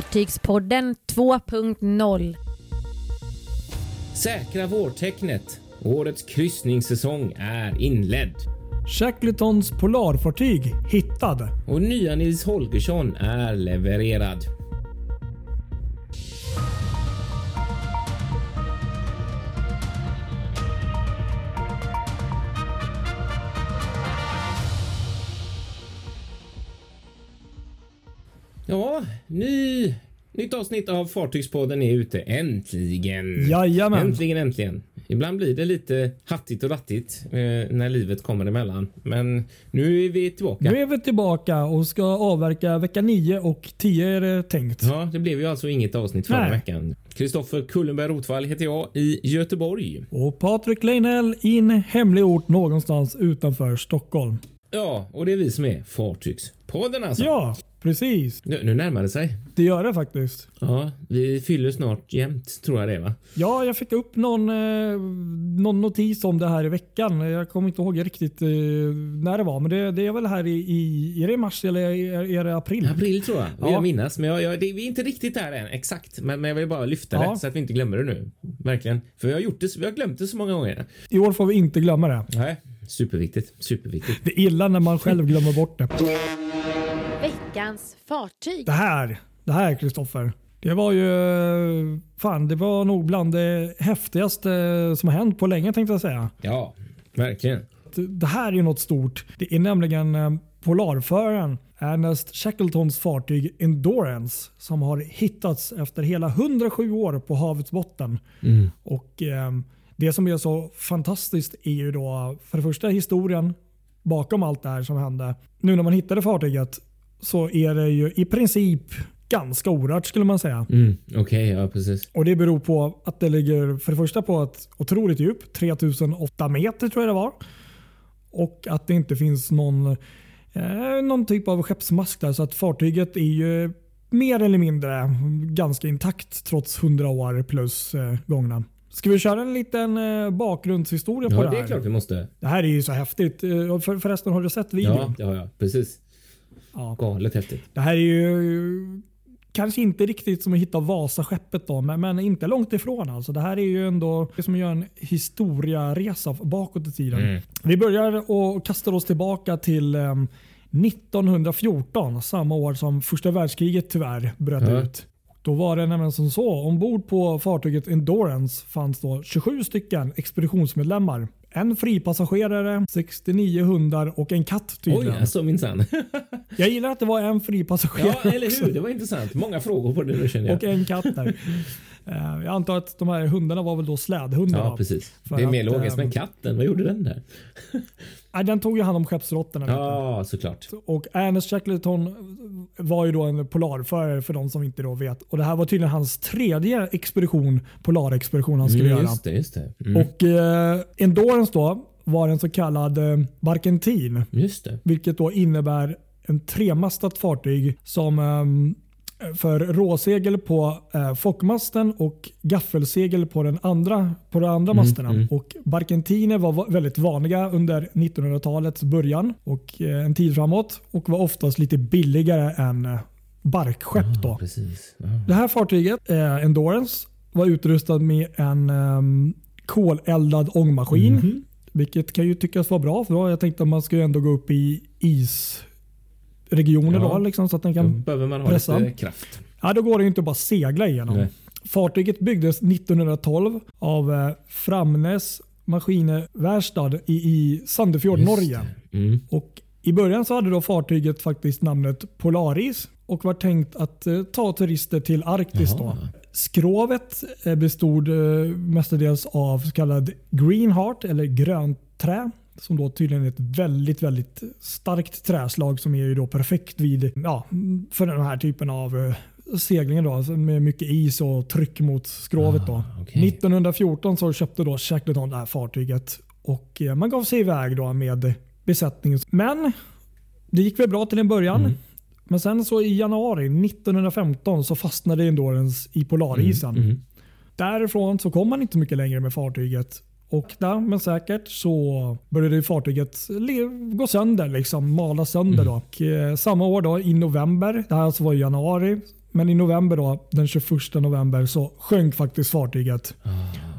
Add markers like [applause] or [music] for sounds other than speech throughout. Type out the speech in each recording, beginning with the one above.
Fartygspodden 2.0 Säkra vårtecknet. Årets kryssningssäsong är inledd. Shackletons polarfartyg hittad. Och nya Nils Holgersson är levererad. Ja, ny, nytt avsnitt av Fartygspodden är ute. Äntligen! Jajamän. Äntligen, äntligen. Ibland blir det lite hattigt och rattigt eh, när livet kommer emellan. Men nu är vi tillbaka. Nu är vi tillbaka och ska avverka vecka 9 och 10 är det tänkt. Ja, det blev ju alltså inget avsnitt förra Nej. veckan. Kristoffer Kullenberg Rotvall heter jag i Göteborg. Och Patrik Leinell i en hemlig ort någonstans utanför Stockholm. Ja, och det är vi som är Fartygspodden alltså. Ja, precis. Nu, nu närmar det sig. Det gör det faktiskt. Ja, vi fyller snart jämnt tror jag det är va? Ja, jag fick upp någon, eh, någon notis om det här i veckan. Jag kommer inte ihåg riktigt eh, när det var, men det, det är väl här i, i är det mars eller är, är det april? April tror jag, Ja. jag minnas. Men jag, jag, det, vi är inte riktigt där än exakt. Men, men jag vill bara lyfta Ja. det så att vi inte glömmer det nu. Verkligen. För vi har gjort det, vi har glömt det så många gånger. I år får vi inte glömma det. Nej, superviktigt. Superviktigt. Det är illa när man själv glömmer bort det. Veckans fartyg. Det här, det här Kristoffer. Det var ju, fan det var nog bland det häftigaste som har hänt på länge tänkte jag säga. Ja, verkligen. Det här är ju något stort. Det är nämligen eh, polarföraren Ernest Shackletons fartyg Endurance som har hittats efter hela 107 år på havets botten. Och eh, Det som är så fantastiskt är ju då för det första historien bakom allt det här som hände. Nu när man hittade fartyget så är det ju i princip ganska orört skulle man säga. Mm, Okej, ja precis. Och Det beror på att det ligger för det första på ett otroligt djup, 3008 meter tror jag det var. Och att det inte finns någon, eh, någon typ av skeppsmask där. Så att fartyget är ju mer eller mindre ganska intakt trots 100 år plus eh, gångna. Ska vi köra en liten eh, bakgrundshistoria på Ja, det det här? är klart vi måste. Det här är ju så häftigt. Eh, För, förresten, har du sett videon? Ja, det har jag. Precis. Ja. Galet häftigt. Det här är ju kanske inte riktigt som att hitta Vasaskeppet då, men, men inte långt ifrån. Alltså. Det här är ju ändå som att göra en historiaresa bakåt i tiden. Mm. Vi börjar och kastar oss tillbaka till eh, 1914, samma år som första världskriget tyvärr bröt Ja. ut. Då var det nämligen som så, ombord på fartyget Endurance fanns då 27 stycken expeditionsmedlemmar. En fripassagerare, 69 hundar och en katt Oj, tydligen. alltså minsann. [laughs] Jag gillar att det var en fripassagerare ja, eller också. hur? Det var intressant. Många frågor på det nu känner jag. Och en katt där. [laughs] Eh, Jag antar att de här hundarna var väl då slädhundar. Ja, precis. Det är mer logiskt. ehm, Men katten, vad gjorde den där? [laughs] Den tog ju hand om skeppsråttorna. Ja, såklart. Och Ernest Shackleton var ju då en polarförare för de som inte då vet. Och Det här var tydligen hans tredje expedition, polarexpedition han skulle Mm, göra. just det, just det. Mm. Och eh, Endurance då var en så kallad eh, barkentin. Just det. Vilket då innebär en tremastat fartyg som ehm, för råsegel på eh, fockmasten och gaffelsegel på, den andra, på de andra masterna. Och barkentiner var va- väldigt vanliga under 1900-talets början och eh, en tid framåt och var oftast lite billigare än eh, barkskepp. Då. Precis. Ja. Det här fartyget, eh, Endurance, var utrustad med en um, koleldad ångmaskin. Vilket kan ju tyckas vara bra. För då, jag tänkte att man ska ju ändå gå upp i isregioner Ja. då, liksom, så att den Då kan behöver man ha pressa. lite kraft. Ja, då går det ju inte att bara segla igenom. Nej. Fartyget byggdes 1912 av eh, Framnes Maskinverkstad i, i Sandefjord, Just Norge. Mm. Och I början så hade då fartyget faktiskt namnet Polaris och var tänkt att eh, ta turister till Arktis. Då. Jaha. Skrovet eh, bestod eh, mestadels av så kallad greenheart eller grönt trä. Som då tydligen är ett väldigt väldigt starkt träslag som är ju då perfekt vid, ja, för den här typen av eh, seglingen då, alltså med mycket is och tryck mot skrovet. Då. Ah, okej. 1914 så köpte då Shackleton det här fartyget och eh, man gav sig iväg då med besättningen. Men det gick väl bra till en början. Mm. Men sen så i januari 1915 så fastnade Endurance i polarisen. Mm. Därifrån så kom man inte mycket längre med fartyget. Och där, men säkert så började fartyget gå sönder, liksom, mala sönder. Mm. Och, eh, samma år då, i november, det här alltså var i januari, men i november då, den 21 november så sjönk faktiskt fartyget. Det.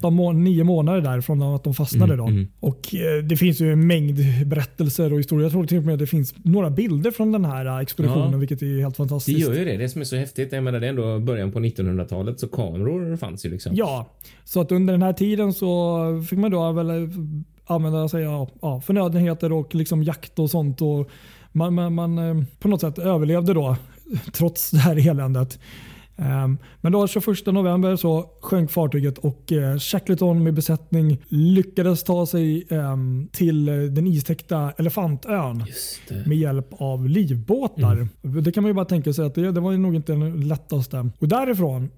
De må, nio månader där från att de fastnade. då. Mm, mm. Och eh, Det finns ju en mängd berättelser och historier. Jag tror till och med det finns några bilder från den här eh, expeditionen Ja. vilket är helt Det fantastiskt. gör ju det. Det som är så häftigt. Jag menar, det är ändå början på 1900-talet så kameror fanns ju liksom. Ja, så att under den här tiden så fick man då väl eh, använda sig av ja, förnödenheter och liksom jakt och sånt. Och man, man, man eh, på något sätt överlevde då [laughs] trots det här eländet. Ehm, Men då 21 november så sjönk fartyget och eh, Shackleton med besättning lyckades ta sig ehm, till eh, den istäckta Elefantön med hjälp av livbåtar. Det kan man ju bara tänka sig att det, det var nog inte den lättaste. Och därifrån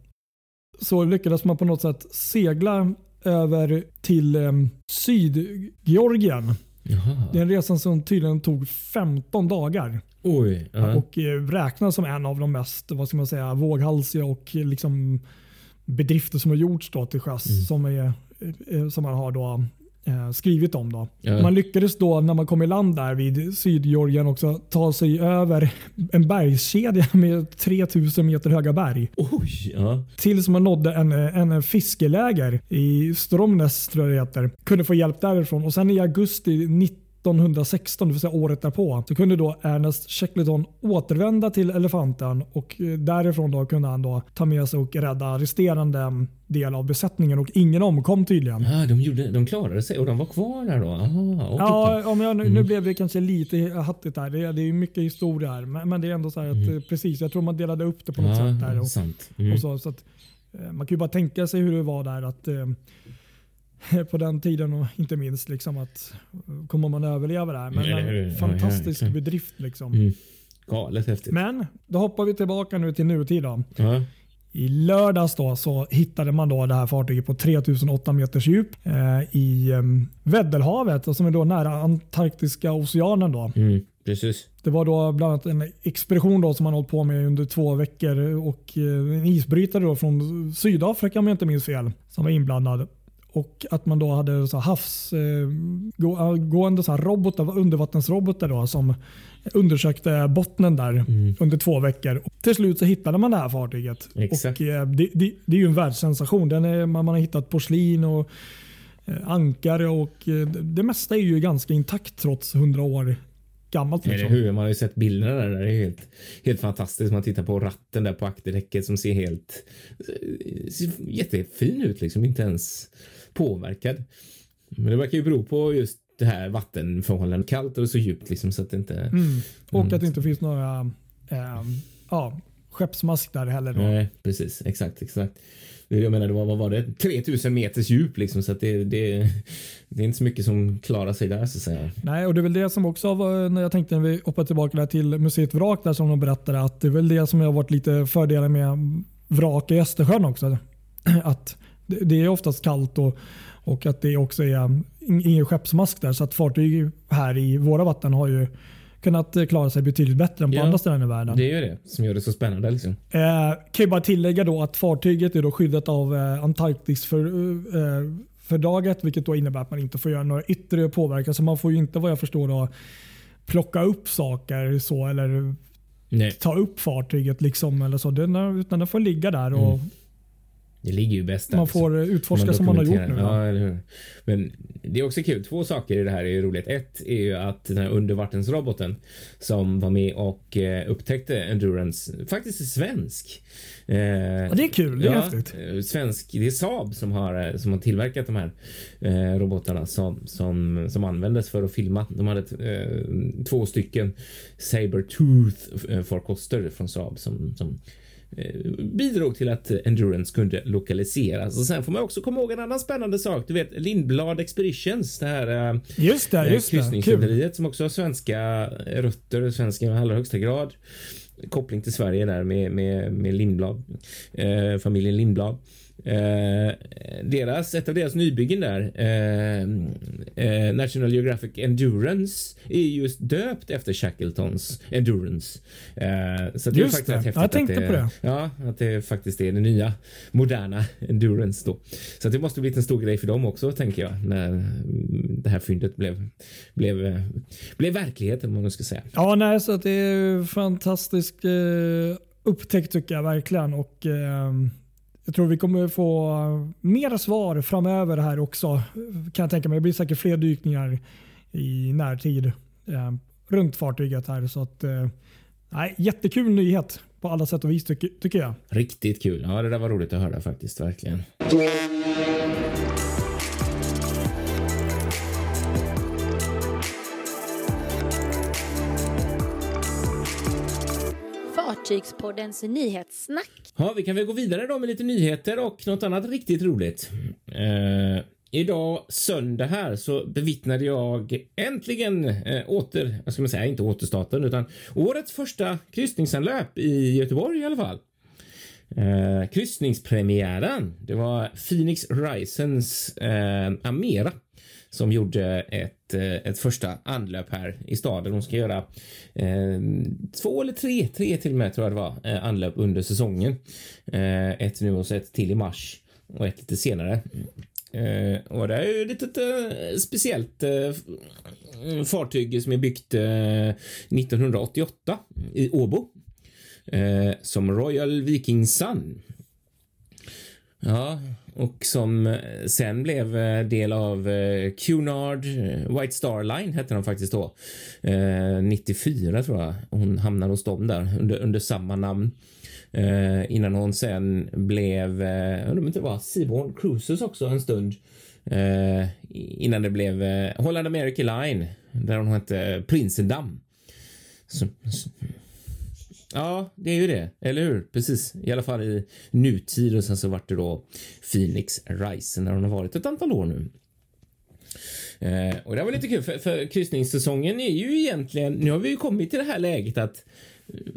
så lyckades man på något sätt segla över till eh, Sydgeorgien. Det är en resa som tydligen tog 15 dagar Oj. Ja. och eh, räknas som en av de mest vad ska man säga, våghalsiga och eh, liksom bedrifter som har gjorts då till sjöss Mm. som, är, eh, som man har då, eh, skrivit om. Då. Ja. Man lyckades då när man kom i land där vid Sydgeorgien också ta sig över en bergskedja [laughs] med 3000 meter höga berg. Oj. Ja. Tills man nådde en, en fiskeläger i Stromness tror jag det heter. Kunde få hjälp därifrån och sen i augusti 1916, det vill säga året därpå, så kunde då Ernest Shackleton återvända till Elefanten och eh, därifrån då kunde han då ta med sig och rädda resterande del av besättningen och ingen omkom tydligen. Ah, de, gjorde, de klarade sig och de var kvar där då? Aha, Ja, om jag, nu, nu blev det kanske lite hattigt där. Det, är- det är mycket historia här. Men, men det är ändå så här att eh, precis, jag tror man delade upp det på något sätt där. Och, sant. Mm. och så, så att, eh, man kan ju bara tänka sig hur det var där att [laughs] på den tiden och inte minst liksom att kommer man överleva det här. Men en fantastisk ja, bedrift liksom. Mm. Galet häftigt. Men då hoppar vi tillbaka nu till nutid. Då. Ja. I lördags då så hittade man då det här fartyget på 3008 meters djup eh, i eh, Väddellhavet som är då nära Antarktiska oceanen. Då. Mm. Precis. Det var då bland annat en expedition då som man hållit på med under två veckor och eh, en isbrytare då från Sydafrika om jag inte minns fel som var inblandad. Och att man då hade så här havs, eh, så robotar, undervattensrobotar då, som undersökte bottnen där Mm. under två veckor. Och till slut så hittade man det här fartyget. Exakt. Och, eh, det, det, det är ju en världssensation. Den är, man, man har hittat porslin och eh, ankare och det, det mesta är ju ganska intakt trots 100 år gammalt. Eller Liksom. hur? Man har ju sett bilderna där. Det är helt, helt fantastiskt. Man tittar på ratten där på akterdäcket som ser helt ser jättefin ut. Liksom. Inte ens påverkad. Men det verkar ju bero på just det här vattenförhållandet. Kallt och så djupt liksom så att det inte... Mm. Och Mm. att det inte finns några eh, ja, skeppsmask där heller. Då. Nej, precis. Exakt, exakt. Jag menar, det var, vad var det? 3000 meters djup liksom så att det, det, det är inte så mycket som klarar sig där så att säga. Nej, och det är väl det som också var, när jag tänkte när vi hoppar tillbaka där till museet Vrak där som de berättade att det är väl det som har varit lite fördelar med vrak i Östersjön också. [clears throat] Att det, är oftast kallt och, och att det också är ingen skeppsmask där så att fartyg här i våra vatten har ju kunnat eh, klara sig betydligt bättre än på Ja, andra ställen i världen. Det är ju det som gör det så spännande liksom. Eh, kan ju bara tillägga då att fartyget är då skyddat av eh, Antarktis för, eh, fördraget vilket då innebär att man inte får göra några yttre påverkan. Så man får ju inte vad jag förstår då, plocka upp saker så eller Nej, ta upp fartyget liksom eller så. Den, utan den får ligga där och det ligger ju bäst där. man får eh, utforska som man har gjort nu. Ja, eller hur? Men det är också kul. Två saker i det här är ju roligt. Ett är ju att den här undervattensroboten som var med och eh, upptäckte Endurance faktiskt är svensk. Eh, Ja, det är kul, det är häftigt. eh, Svensk, det är Saab som har, som har tillverkat de här robotarna som, som, som användes för att filma. De hade två stycken Sabertooth farkoster från Saab som, som bidrog till att Endurance kunde lokaliseras. Och sen får man också komma ihåg en annan spännande sak. Du vet Lindblad Expeditions, det här eh, Just det, just det. Kul. kryssningsrederiet som också har svenska rötter, svenska i allra högsta grad. Koppling till Sverige där med, med, med Lindblad, eh, familjen Lindblad. Eh, deras, ett av deras nybyggen där, eh, eh, National Geographic Endurance, är just döpt efter Shackletons Endurance. Eh, så det är Just faktiskt det. häftigt jag att tänkte det, på det. Ja, att det faktiskt är det nya moderna Endurance då. Så det måste blivit en stor grej för dem också, tänker jag, när det här fyndet blev, blev, eh, blev verklighet, om man nu ska säga. Ja, nej, så att det är fantastisk upptäckt tycker jag verkligen. Och, eh, jag tror vi kommer få mera svar framöver här också. Kan jag tänka mig. Det blir säkert fler dykningar i närtid eh, runt fartyget här. Så att, eh, nej, jättekul nyhet på alla sätt och vis tycker, tycker jag. Riktigt kul. Ja, det där var roligt att höra faktiskt. Verkligen. Fartygspoddens nyhetssnack. Ja, vi kan väl gå vidare då med lite nyheter och något annat riktigt roligt. Eh, idag söndag här så bevittnade jag äntligen eh, åter, vad ska man säga, inte återstarten utan årets första kryssningsanlöp i Göteborg i alla fall. Eh, kryssningspremiären. Det var Phoenix Risens eh, Amera som gjorde ett, eh, ett första anlöp här i staden. Hon ska göra eh, två eller tre, tre till och med tror jag det var, eh, anlöp under säsongen. Eh, ett nu och så ett till i mars och ett lite senare. Eh, och det är ju lite eh, speciellt eh, fartyg som är byggt 1988 i Åbo. som Royal Viking Sun. Ja, och som eh, sen blev eh, del av eh, Cunard White Star Line hette de faktiskt då. 94 tror jag hon hamnade hos dem där under, under samma namn. Eh, innan hon sen blev, undrar om det inte var Seaborn Cruises också en stund. Eh, innan det blev Holland America Line där hon hette Prinsendam ja, det är ju det, eller hur? Precis, i alla fall i nutid och sen så vart det då Phoenix Rise när hon har varit ett antal år nu. Eh, och det var lite kul för, för kryssningssäsongen är ju egentligen, nu har vi ju kommit till det här läget att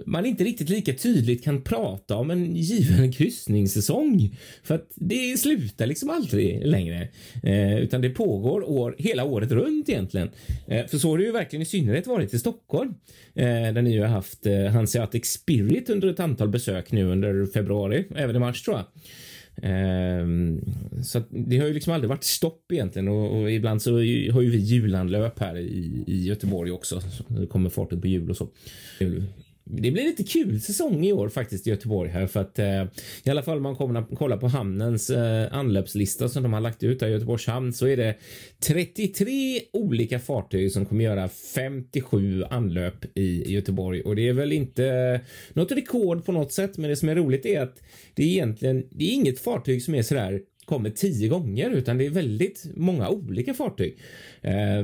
man inte riktigt lika tydligt kan prata om en given kryssningssäsong. För att det slutar liksom aldrig längre. Eh, utan det pågår år, hela året runt egentligen. Eh, för så har det ju verkligen i synnerhet varit i Stockholm. Eh, där ni har haft eh, Hanseatic Spirit under ett antal besök nu under februari, även i mars tror jag. Um, så det har ju liksom aldrig varit stopp egentligen och, och ibland så har ju vi julanlöp här i, i Göteborg också. Så det kommer farten på jul och så det blir lite kul säsong i år faktiskt i Göteborg här för att eh, i alla fall om man kommer kollar på hamnens eh, anlöpslista som de har lagt ut i Göteborgs hamn så är det 33 olika fartyg som kommer göra 57 anlöp i Göteborg. Och det är väl inte något rekord på något sätt men det som är roligt är att det är egentligen det är inget fartyg som är sådär kommer tio gånger utan det är väldigt många olika fartyg. Eh,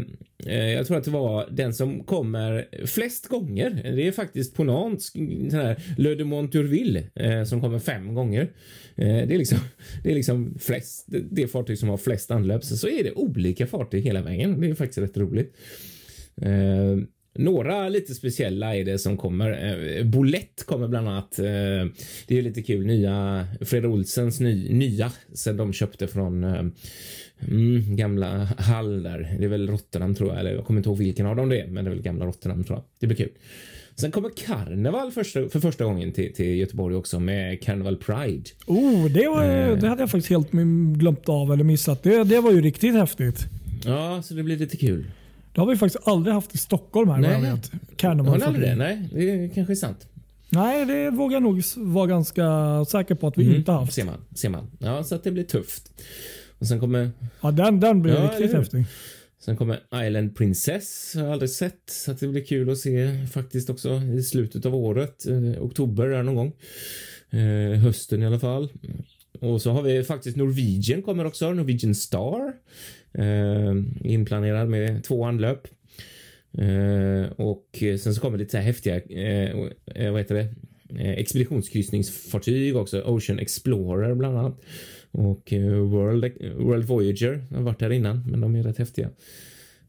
eh, jag tror att det var den som kommer flest gånger. Det är faktiskt Ponant, den här Le de Monturville eh, som kommer fem gånger. Det är liksom, [laughs] det är liksom flest, det fartyg som har flest anlöp. Så är det olika fartyg hela vägen. Det är faktiskt rätt roligt. Några lite speciella är det som kommer. Eh, Bolett kommer bland annat. Eh, det är lite kul. Nya Fred Olsens ny, nya sen de köpte från eh, mm, gamla Hall där. Det är väl Rotterdam tror jag. Eller jag kommer inte ihåg vilken av dem det är, men det är väl gamla Rotterdam tror jag. Det blir kul. Sen kommer Karneval första, för första gången till, till Göteborg också med Carnival Pride. Oh, det, var, det hade jag faktiskt helt glömt av eller missat. Det, det var ju riktigt häftigt. Ja, så det blir lite kul. Det har vi faktiskt aldrig haft i Stockholm här. Nej, jag vet. Carnival har ni aldrig det? Nej, det kanske är sant. Nej, det vågar jag nog vara ganska säker på att vi mm. inte haft. Ser man, ser man. Ja, så att det blir tufft. Och sen kommer... Ja, den, den blir ja, riktigt häftig. Sen kommer Island Princess. Har jag aldrig sett. Så att det blir kul att se faktiskt också i slutet av året. Eh, oktober där någon gång. Eh, hösten i alla fall. Och så har vi faktiskt Norwegian kommer också. Norwegian Star. Eh, inplanerad med två anlöp. Eh, och sen så kommer lite så här häftiga, eh, eh vad heter det? Eh, expeditionskryssningsfartyg också. Ocean Explorer bland annat. Och eh, World, World Voyager har varit där innan, men de är rätt häftiga.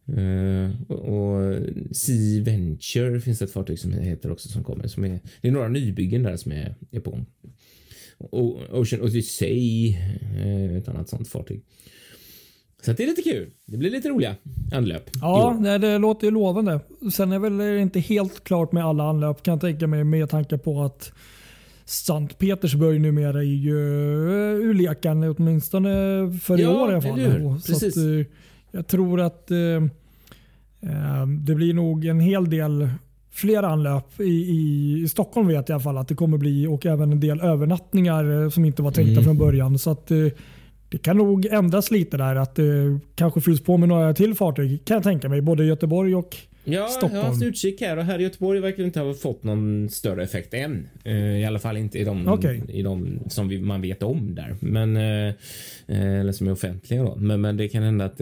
Uh, och Sea Venture finns det ett fartyg som heter också som kommer. Som är, det är några nybyggen där som är, är på. Och Ocean Odyssey, uh, ett annat sånt fartyg. Så det är lite kul. Det blir lite roliga anlöp. Ja, det, det låter ju lovande. Sen är väl det inte helt klart med alla anlöp kan jag tänka mig med tanke på att Sankt Petersburg numera är ju eh, ur leken åtminstone för i år i alla fall. Så att, eh, jag tror att eh, eh, det blir nog en hel del flera anlöp i, i, i Stockholm vet jag i alla fall att det kommer bli och även en del övernattningar som inte var tänkta Mm. från början. Så att, det kan nog ändras lite där. Att det kanske fylls på med några till fartyg kan jag tänka mig. Både i Göteborg och Ja, jag Stockholm. har haft utkik här och här i Göteborg verkar inte ha fått någon större effekt än. Eh, I alla fall inte i de, Okej. i de som man vet om där. Men, eh, eh, eller som är offentliga då. Men, men det kan hända att,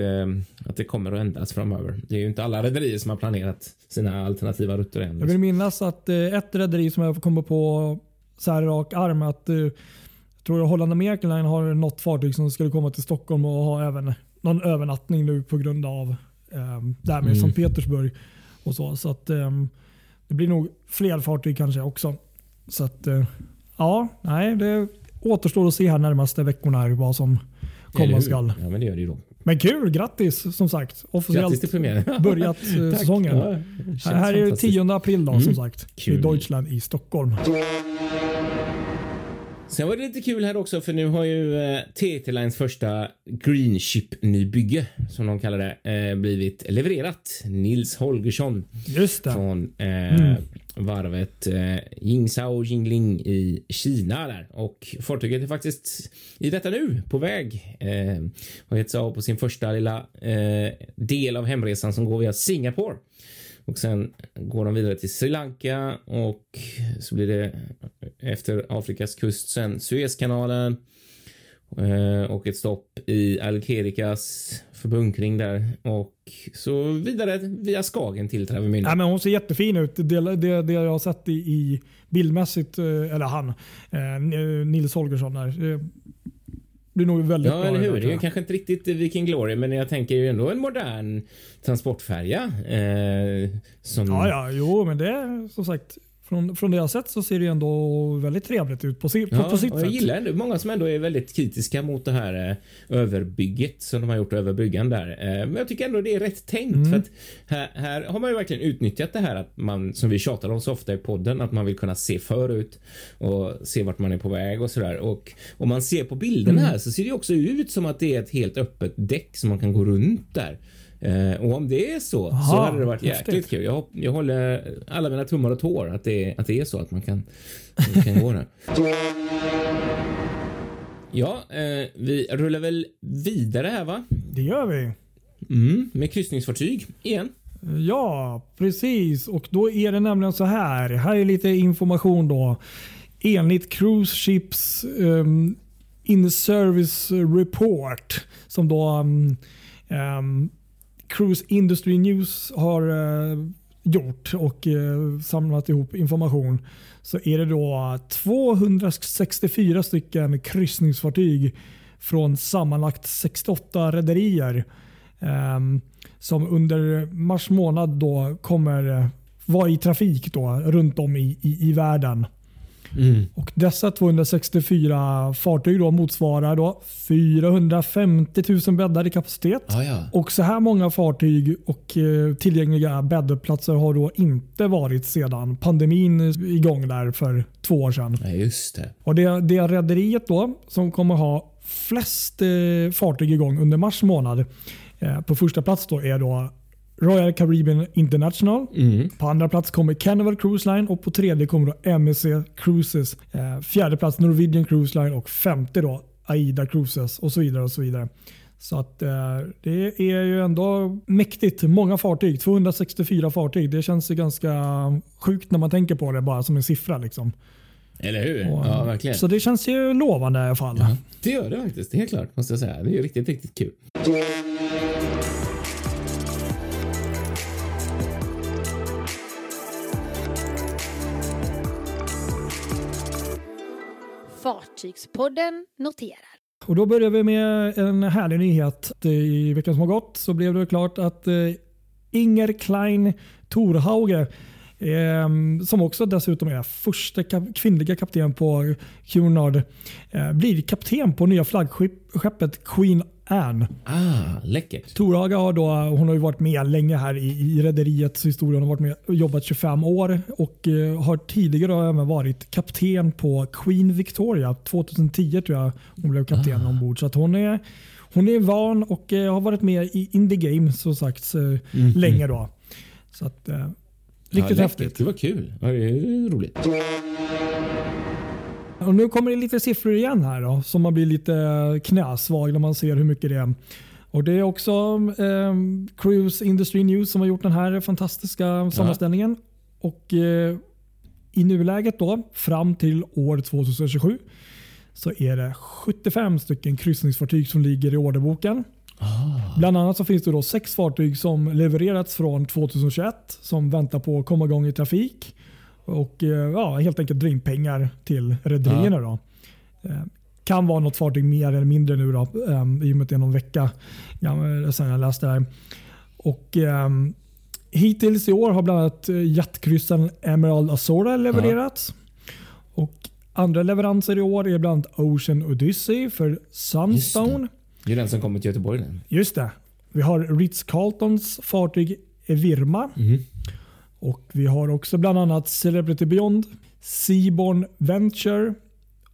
att det kommer att ändras framöver. Det är ju inte alla rederier som har planerat sina alternativa rutter än. Jag vill minnas att ett rederi som jag kommer på så här rak arm att eh, jag tror Holland American Line har något fartyg som skulle komma till Stockholm och ha även någon övernattning nu på grund av eh, det här med Mm. Sankt Petersburg och så. Så att eh, det blir nog fler fartyg kanske också. Så att eh, ja, nej, det återstår att se här närmaste veckorna här vad som komma skall. Ja, men det gör det ju då. Men kul, grattis som sagt. Officiellt [laughs] börjat eh, säsongen. Ja, här är det fantastiskt. 10 april då, Mm. som sagt. I Kul. Deutschland i Stockholm. Sen var det lite kul här också för nu har ju eh, TT Lines första Green Ship nybygge som de kallar det eh, blivit levererat. Nils Holgersson Just det. från eh, varvet eh, Jingzhou Jingling i Kina där och fartyget är faktiskt i detta nu på väg. Eh, har gett sig av på sin första lilla eh, del av hemresan som går via Singapore. Och sen går de vidare till Sri Lanka och så blir det efter Afrikas kust sen Suezkanalen eh, och ett stopp i Algerikas förbunkring där och så vidare via Skagen till Travemünde. Ja, men hon ser jättefin ut. Det, det, det jag har sett i, i bildmässigt, eh, eller han, eh, Nils Holgersson där. Blir nog väldigt Ja, bra. eller det där, hur? Det är kanske inte riktigt Viking Glory, men jag tänker ju ändå en modern transportfärja. Eh, som... Ja, ja, jo, men det är som sagt. Från, från det jag har sett så ser det ändå väldigt trevligt ut på, på, Ja, på sitt och jag sätt. gillar ändå många som ändå är väldigt kritiska mot det här eh, överbygget som de har gjort över bryggan där. Eh, men jag tycker ändå det är rätt tänkt Mm. för att här, här har man ju verkligen utnyttjat det här att man som vi tjatar om så ofta i podden att man vill kunna se förut och se vart man är på väg och sådär. Och om man ser på bilderna Mm. här så ser det också ut som att det är ett helt öppet däck som man kan gå runt där. Eh, och om det är så så Aha, hade det varit häftigt. jäkligt kul. Jag, jag håller alla mina tummar och tår att det, att det är så att man kan, man kan gå där. Ja, eh, vi rullar väl vidare här va? Det gör vi. Mm, med kryssningsfartyg igen. Ja, precis. Och då är det nämligen så här. Här är lite information då. Enligt Cruise Ships um, In Service Report som då um, um, Cruise Industry News har eh, gjort och eh, samlat ihop information så är det då 264 stycken kryssningsfartyg från sammanlagt 68 rederier ehm, som under mars månad då kommer eh, vara i trafik då, runt om i, i, i världen. Mm. Och dessa 264 fartyg då motsvarar då 450 000 bäddar i kapacitet. Ja, ja. Och så här många fartyg och eh, tillgängliga bäddplatser har då inte varit sedan pandemin igång där för två år sedan. ja, just det. Och det, det rederiet då som kommer ha flest eh, fartyg igång under mars månad. Eh, på första plats då är då Royal Caribbean International. Mm. På andra plats kommer Carnival Cruise Line och på tredje kommer då MSC Cruises. Eh, fjärde plats Norwegian Cruise Line och femte då AIDA Cruises och så vidare. och så vidare. Så att eh, det är ju ändå mäktigt. Många fartyg. 264 fartyg. Det känns ju ganska sjukt när man tänker på det bara som en siffra. Liksom. Eller hur? Och, Ja, verkligen. Så det känns ju lovande i alla fall. Ja, det gör det faktiskt. Helt klart, måste jag säga. Det är ju riktigt, riktigt kul. Fartygspodden noterar. Och Då börjar vi med en härlig nyhet. I veckan som har gått så blev det klart att eh, Inger Klein Torhauge eh, som också dessutom är första kap- kvinnliga kapten på Cunard eh, blir kapten på nya flaggskeppet Queen Anne. Ah, läckert. Torhaga har, då, hon har ju varit med länge här i, i rederiets historia. Hon har varit med och jobbat 25 år och eh, har tidigare även varit kapten på Queen Victoria. 2010 tror jag hon blev kapten ombord. Så att hon, är, hon är van och eh, har varit med i in the game som sagt eh, länge. då. Så att, eh, Riktigt ja, häftigt. Det var kul. Ja, det är roligt. Och nu kommer det lite siffror igen här då, som man blir lite knäsvag när man ser hur mycket det är. Och Det är också eh, Cruise Industry News som har gjort den här fantastiska sammanställningen. Och eh, I nuläget då, fram till år 2027 så är det 75 stycken kryssningsfartyg som ligger i orderboken. Bland annat så finns det då sex fartyg som levererats från 2021 som väntar på att komma igång i trafik och eh, ja, helt enkelt dra in pengar till rederierna. då. Eh, Kan vara något fartyg mer eller mindre nu då, eh, i och med att det är någon vecka sedan jag läste det här. Och, ehm, hittills i år har bland annat eh, jättkryssen Emerald Azora levererats. Och andra leveranser i år är bland annat Ocean Odyssey för Sunstone. Det är den som kommer till Göteborg nu. Just det. Vi har Ritz-Carltons fartyg Evirma. Och Vi har också bland annat Celebrity Beyond, Seaborn Venture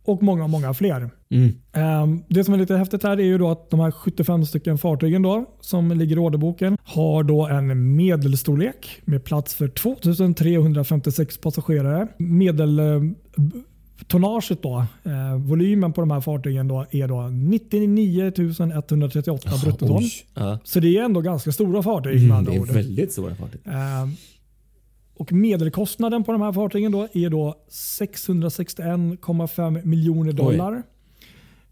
och många, många fler. Mm. Ehm, Det som är lite häftigt här är ju då att de här 75 stycken fartygen då, som ligger i orderboken har då en medelstorlek med plats för 2356 passagerare. Medeltonnaget då, eh, volymen på de här fartygen då är då 99 138 bruttoton. Oj. Ja. Så det är ändå ganska stora fartyg med Mm, andra det är ord. väldigt stora fartyg. Ehm, och medelkostnaden på de här fartygen då är då 661,5 miljoner dollar.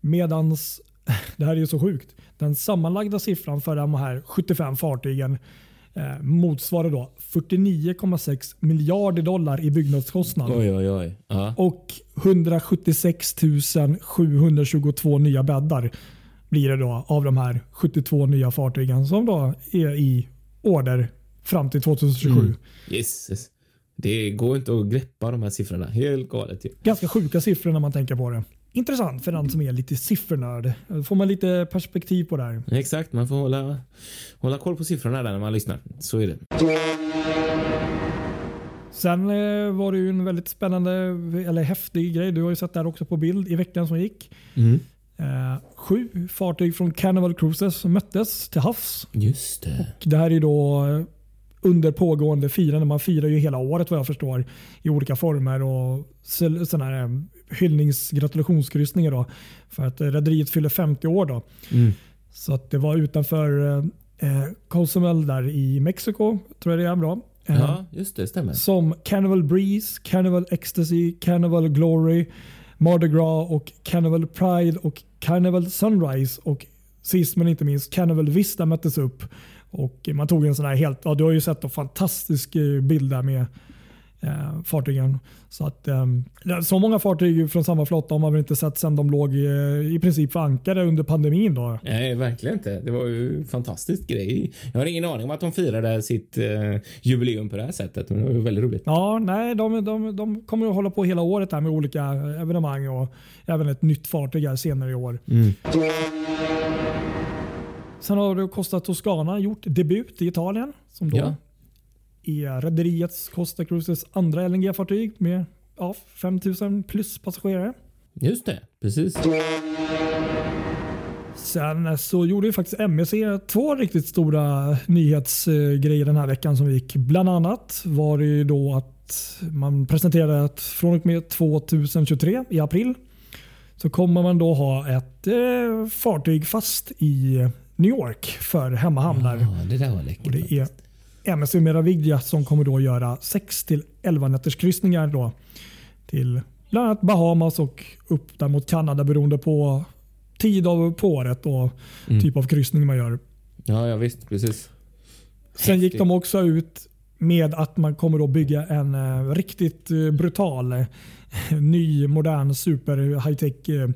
Medans, [laughs] det här är ju så sjukt, den sammanlagda siffran för de här 75 fartygen eh, motsvarar då 49,6 miljarder dollar i byggnadskostnad. Oj, oj, oj. Och 176 722 nya bäddar blir det då av de här 72 nya fartygen som då är i order fram till 2027. Mm. Jesus. Det går inte att greppa de här siffrorna. Helt galet ju. Ganska sjuka siffror när man tänker på det. Intressant för den som är lite siffernörd. Då får man lite perspektiv på det här. Exakt, man får hålla, hålla koll på siffrorna där när man lyssnar. Så är det. Sen eh, var det ju en väldigt spännande eller häftig grej. Du har ju sett det här också på bild i veckan som gick. Mm. Eh, sju fartyg från Carnival Cruises möttes till havs. Just det. Det här är då eh, under pågående firande. Man firar ju hela året vad jag förstår i olika former och sådana här eh, hyllningsgratulationskryssningar då för att eh, rederiet fyller 50 år då. Mm. Så att det var utanför eh, eh, Cozumel där i Mexiko, tror jag det är bra. Eh, Ja, just det. Stämmer. Som Carnival Breeze, Carnival Ecstasy, Carnival Glory, Mardi Gras och Carnival Pride och Carnival Sunrise och sist men inte minst Carnival Vista möttes upp. Och man tog en sån här helt, ja du har ju sett en fantastisk eh, bild där med eh, fartygen. Så, att, eh, så många fartyg från samma flotta har man väl inte sett sedan de låg eh, i princip förankrade under pandemin. Då. Nej, verkligen inte. Det var ju en fantastisk grej. Jag har ingen aning om att de firade sitt eh, jubileum på det här sättet. Men det var ju väldigt roligt. Ja, nej, de, de, de kommer att hålla på hela året här med olika evenemang och även ett nytt fartyg här senare i år. Mm. Sen har det Costa Toscana gjort debut i Italien som då Ja. är rederiets Costa Cruises andra LNG-fartyg med ja, 5000 plus passagerare. Just det, precis. Sen så gjorde ju faktiskt MEC två riktigt stora nyhetsgrejer den här veckan som gick. Bland annat var det ju då att man presenterade att från och med 2023 i april så kommer man då ha ett eh, fartyg fast i New York för hemmahamnar. Ja, det där var läckert. Och det är MSC Meraviglia som kommer då göra 6 till 11 nätters kryssningar då till bland annat Bahamas och upp där mot Kanada beroende på tid av på året och Mm. typ av kryssning man gör. Ja, ja visst, precis. Sen gick de också ut med att man kommer att bygga en eh, riktigt eh, brutal, eh, [laughs] ny, modern, super high-tech eh,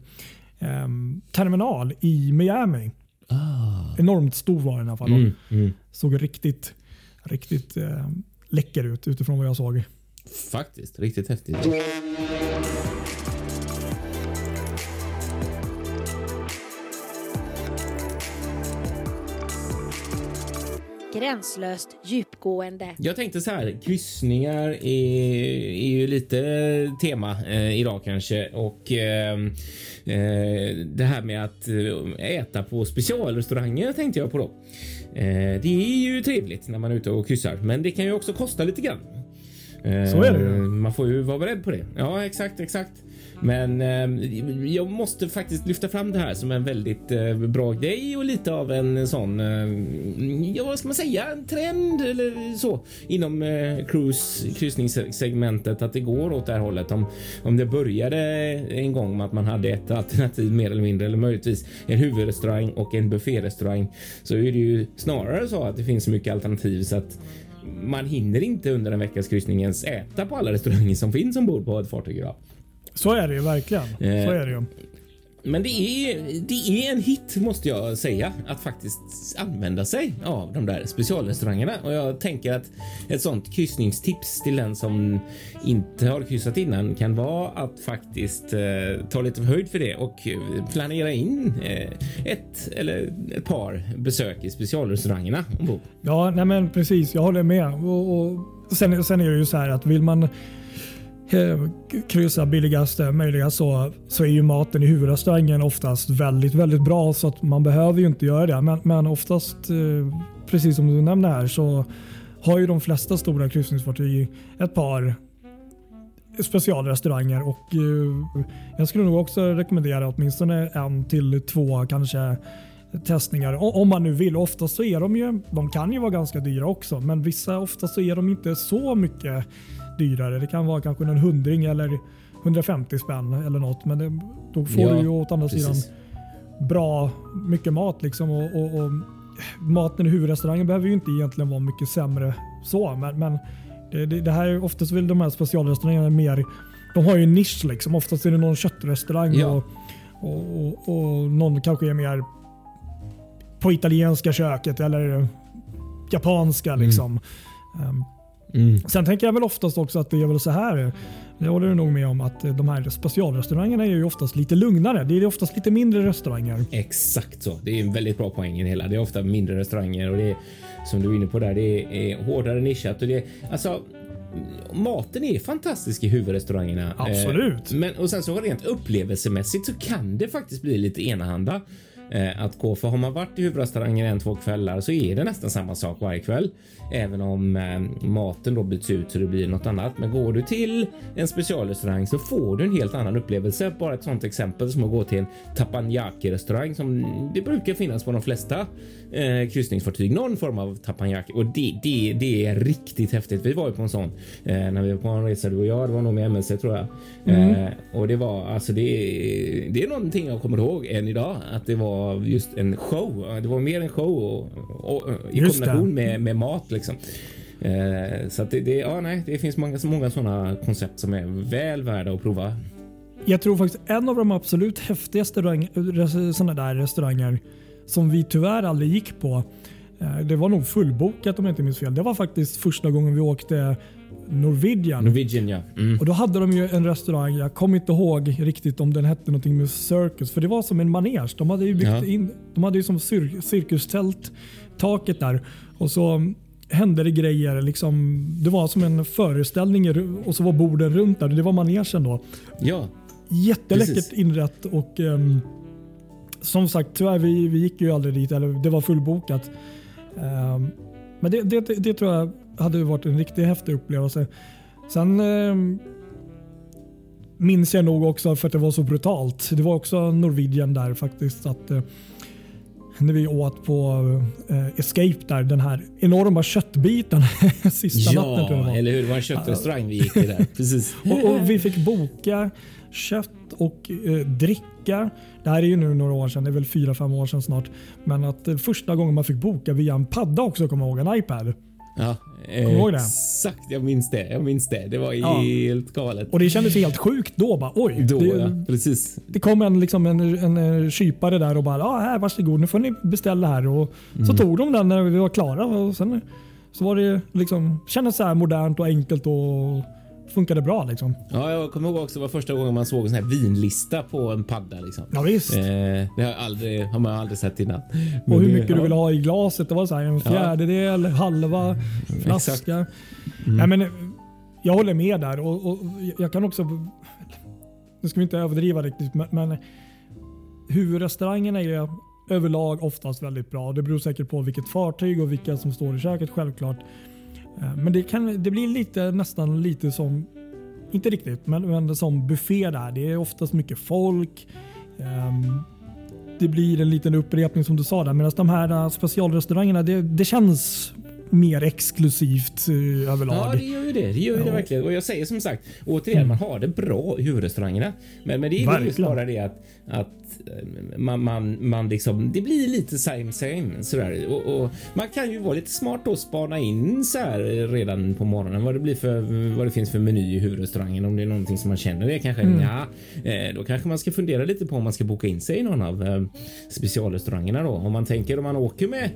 em, terminal i Miami. Ah. Enormt stor var den i alla fall. Mm, mm. Såg riktigt, riktigt eh, läcker ut utifrån vad jag såg. Faktiskt, riktigt häftigt. Gränslöst djupgående. Jag tänkte så här, kryssningar är, är ju lite tema eh, idag kanske och eh, eh, det här med att eh, äta på specialrestauranger tänkte jag på då. Eh, det är ju trevligt när man är ute och kryssar, men det kan ju också kosta lite grann. Så är det ju. Eh, Man får ju vara beredd på det. Ja, exakt, exakt. Men eh, jag måste faktiskt lyfta fram det här som en väldigt eh, bra grej och lite av en sån, eh, ja vad ska man säga, en trend eller så inom eh, cruise, kryssningssegmentet att det går åt det här hållet. Om, om det började en gång med att man hade ett alternativ mer eller mindre eller möjligtvis en huvudrestaurang och en bufférestaurang så är det ju snarare så att det finns så mycket alternativ så att man hinner inte under en veckas kryssning ens äta på alla restauranger som finns ombord på ett fartyg idag. Så är det ju verkligen. Så Eh, är det ju. Men det är, det är en hit måste jag säga att faktiskt använda sig av de där specialrestaurangerna och jag tänker att ett sånt kryssningstips till den som inte har kryssat innan kan vara att faktiskt eh, ta lite höjd för det och eh, planera in eh, ett eller ett par besök i specialrestaurangerna ombord. Ja, nej men precis. Jag håller med. Och, och sen, sen är det ju så här att vill man Eh, kryssa billigaste möjliga så, så är ju maten i huvudrestaurangen oftast väldigt, väldigt bra så att man behöver ju inte göra det. Men, men oftast, eh, precis som du nämner här, så har ju de flesta stora kryssningsfartyg ett par specialrestauranger och eh, jag skulle nog också rekommendera åtminstone en till två kanske testningar om man nu vill. Oftast så är de ju, de kan ju vara ganska dyra också, men vissa oftast så är de inte så mycket dyrare. Det kan vara kanske en hundring eller 150 spänn eller något, men det, då får Ja, du ju åt andra Precis. sidan bra mycket mat liksom och, och, och maten i huvudrestaurangen behöver ju inte egentligen vara mycket sämre så, men, men det, det, det här är oftast vill de här specialrestaurangerna mer. De har ju en nisch liksom. Oftast är det någon köttrestaurang Ja. och, och, och, och någon kanske är mer på italienska köket eller japanska liksom. Ehm, Mm. Sen tänker jag väl oftast också att det är väl så här. Det håller du nog med om att de här specialrestaurangerna är ju oftast lite lugnare. Det är oftast lite mindre restauranger. Exakt så. Det är en väldigt bra poäng i det hela. Det är ofta mindre restauranger och det är som du är inne på där. Det är hårdare nischat och det är alltså. Maten är fantastisk i huvudrestaurangerna. Absolut. Eh, men och sen så rent upplevelsemässigt så kan det faktiskt bli lite enahanda eh, att gå. För har man varit i huvudrestaurangen en, två kvällar så är det nästan samma sak varje kväll. Även om eh, maten då byts ut så det blir något annat. Men går du till en specialrestaurang så får du en helt annan upplevelse. Bara ett sånt exempel som att gå till en tapanjaki restaurang som det brukar finnas på de flesta eh, kryssningsfartyg. Någon form av tapanjaki och det, det, det är riktigt häftigt. Vi var ju på en sån eh, när vi var på en resa du och jag. Det var nog med MSC tror jag. Eh, och det var alltså det, det är någonting jag kommer ihåg än idag att det var just en show. Det var mer en show och, och, i Just det. kombination med, med mat liksom. Eh, så det, det, ja, nej, det finns många, många sådana koncept som är väl värda att prova. Jag tror faktiskt en av de absolut häftigaste såna där restauranger som vi tyvärr aldrig gick på. eh, Det var nog fullbokat om jag inte minns fel. Det var faktiskt första gången vi åkte Norwegian. Norwegian ja. Mm. Och Då hade de ju en restaurang, jag kommer inte ihåg riktigt om den hette någonting med circus, för det var som en manege. De hade ju byggt Ja. in, de hade ju som cir cirkustält taket där och så hände det grejer. Liksom, det var som en föreställning och så var borden runt där. Det var manegen då. Ja, Jätteläckert Precis. inrett och ehm, som sagt, tyvärr vi, vi gick ju aldrig dit, eller det var fullbokat. Ehm, men det, det, det tror jag hade varit en riktigt häftig upplevelse. Sen ehm, minns jag nog också för att det var så brutalt. Det var också Norwegian där faktiskt. att eh, När vi åt på eh, Escape där, den här enorma köttbiten [laughs] sista natten tror jag det ja var. eller hur? Det var en köttrestaurang vi gick till där. [laughs] Precis. Och, och vi fick boka kött och eh, dricka. Det här är ju nu några år sedan, det är väl fyra fem år sedan snart. Men att eh, första gången man fick boka via en padda också, kommer jag ihåg, en iPad. Ja, det? exakt. Jag minns det. Jag minns det. Det var Ja. helt galet. Och det kändes helt sjukt då. Bara, oj, Då, det, ja. Precis. det kom en, liksom en, en, en kypare där och bara ah, här, varsågod, nu får ni beställa här. Och Så tog de den när vi var klara. Och sen så var det liksom, kändes så här modernt och enkelt och funkade bra. Liksom. Ja, jag kommer ihåg också det var första gången man såg en sån här vinlista på en padda. Liksom. Ja, visst. Eh, det har, aldrig, har man aldrig sett innan. Men Och hur det- mycket ja. du vill ha i glaset. Det var så här en fjärdedel, halva, flaska. Nej, men, eh, jag håller med där. Och, och jag kan också... Nu ska vi inte överdriva riktigt, men, men huvudrestaurangerna är överlag oftast väldigt bra. Det beror säkert på vilket fartyg och vilka som står i köket självklart. Eh, men det, kan, det blir lite, nästan lite som, inte riktigt, men, men som buffé där. Det är oftast mycket folk. Um, det blir en liten upprepning som du sa där. Medan de här eh, specialrestaurangerna, det, det känns mer exklusivt eh, överlag. Ja, det gör ju det. Det gör ju det Ja. verkligen. Och jag säger som sagt, återigen, man har det bra i huvudrestaurangerna. Men, men det är ju just bara det att, att eh, man, man, man liksom, det blir lite same same sådär. Och, och man kan ju vara lite smart och spana in så här redan på morgonen vad det blir för, vad det finns för meny i huvudrestaurangen. Om det är någonting som man känner det kanske, ja, eh, då kanske man ska fundera lite på om man ska boka in sig i någon av eh, specialrestaurangerna då. Om man tänker om man åker med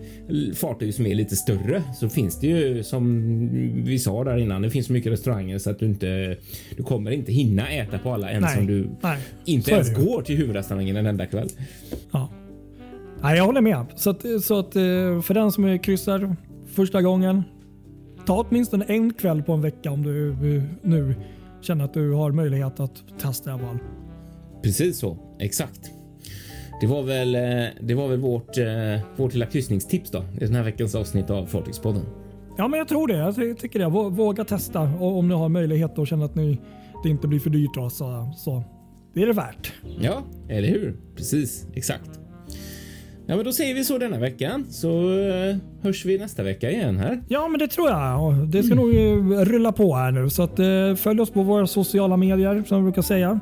fartyg som är lite större så finns det ju som vi sa där innan. Det finns så mycket restauranger så att du inte, du kommer inte hinna äta på alla ens om du nej. inte Så ens går till huvudrestaurangen en enda kväll. Ja. Nej, jag håller med. Så, att, så att, eh, för den som är kryssar första gången, ta åtminstone en kväll på en vecka om du eh, nu känner att du har möjlighet att testa i alla fall. Precis så, exakt. Det var väl, eh, det var väl vårt, eh, vårt lilla kryssningstips då i den här veckans avsnitt av Fartygspodden. Ja, men jag tror det. Jag ty- tycker det. Vå- Våga testa om ni har möjlighet och känner att ni, det inte blir för dyrt. Då, så, så det är det värt. Ja, eller hur? Precis, exakt. Ja, men då säger vi så denna veckan så eh, hörs vi nästa vecka igen här. Ja, men det tror jag. Det ska nog rulla på här nu. Så att, följ oss på våra sociala medier som vi brukar säga.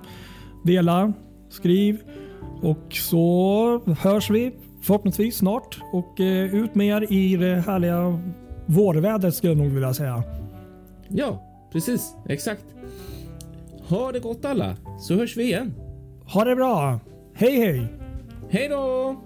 Dela, skriv och så hörs vi förhoppningsvis snart. Och eh, ut med er i det härliga vårvädret skulle jag nog vilja säga. Ja, precis, exakt. Ha det gott alla så hörs vi igen. Ha det bra. Hej hej! Hej då!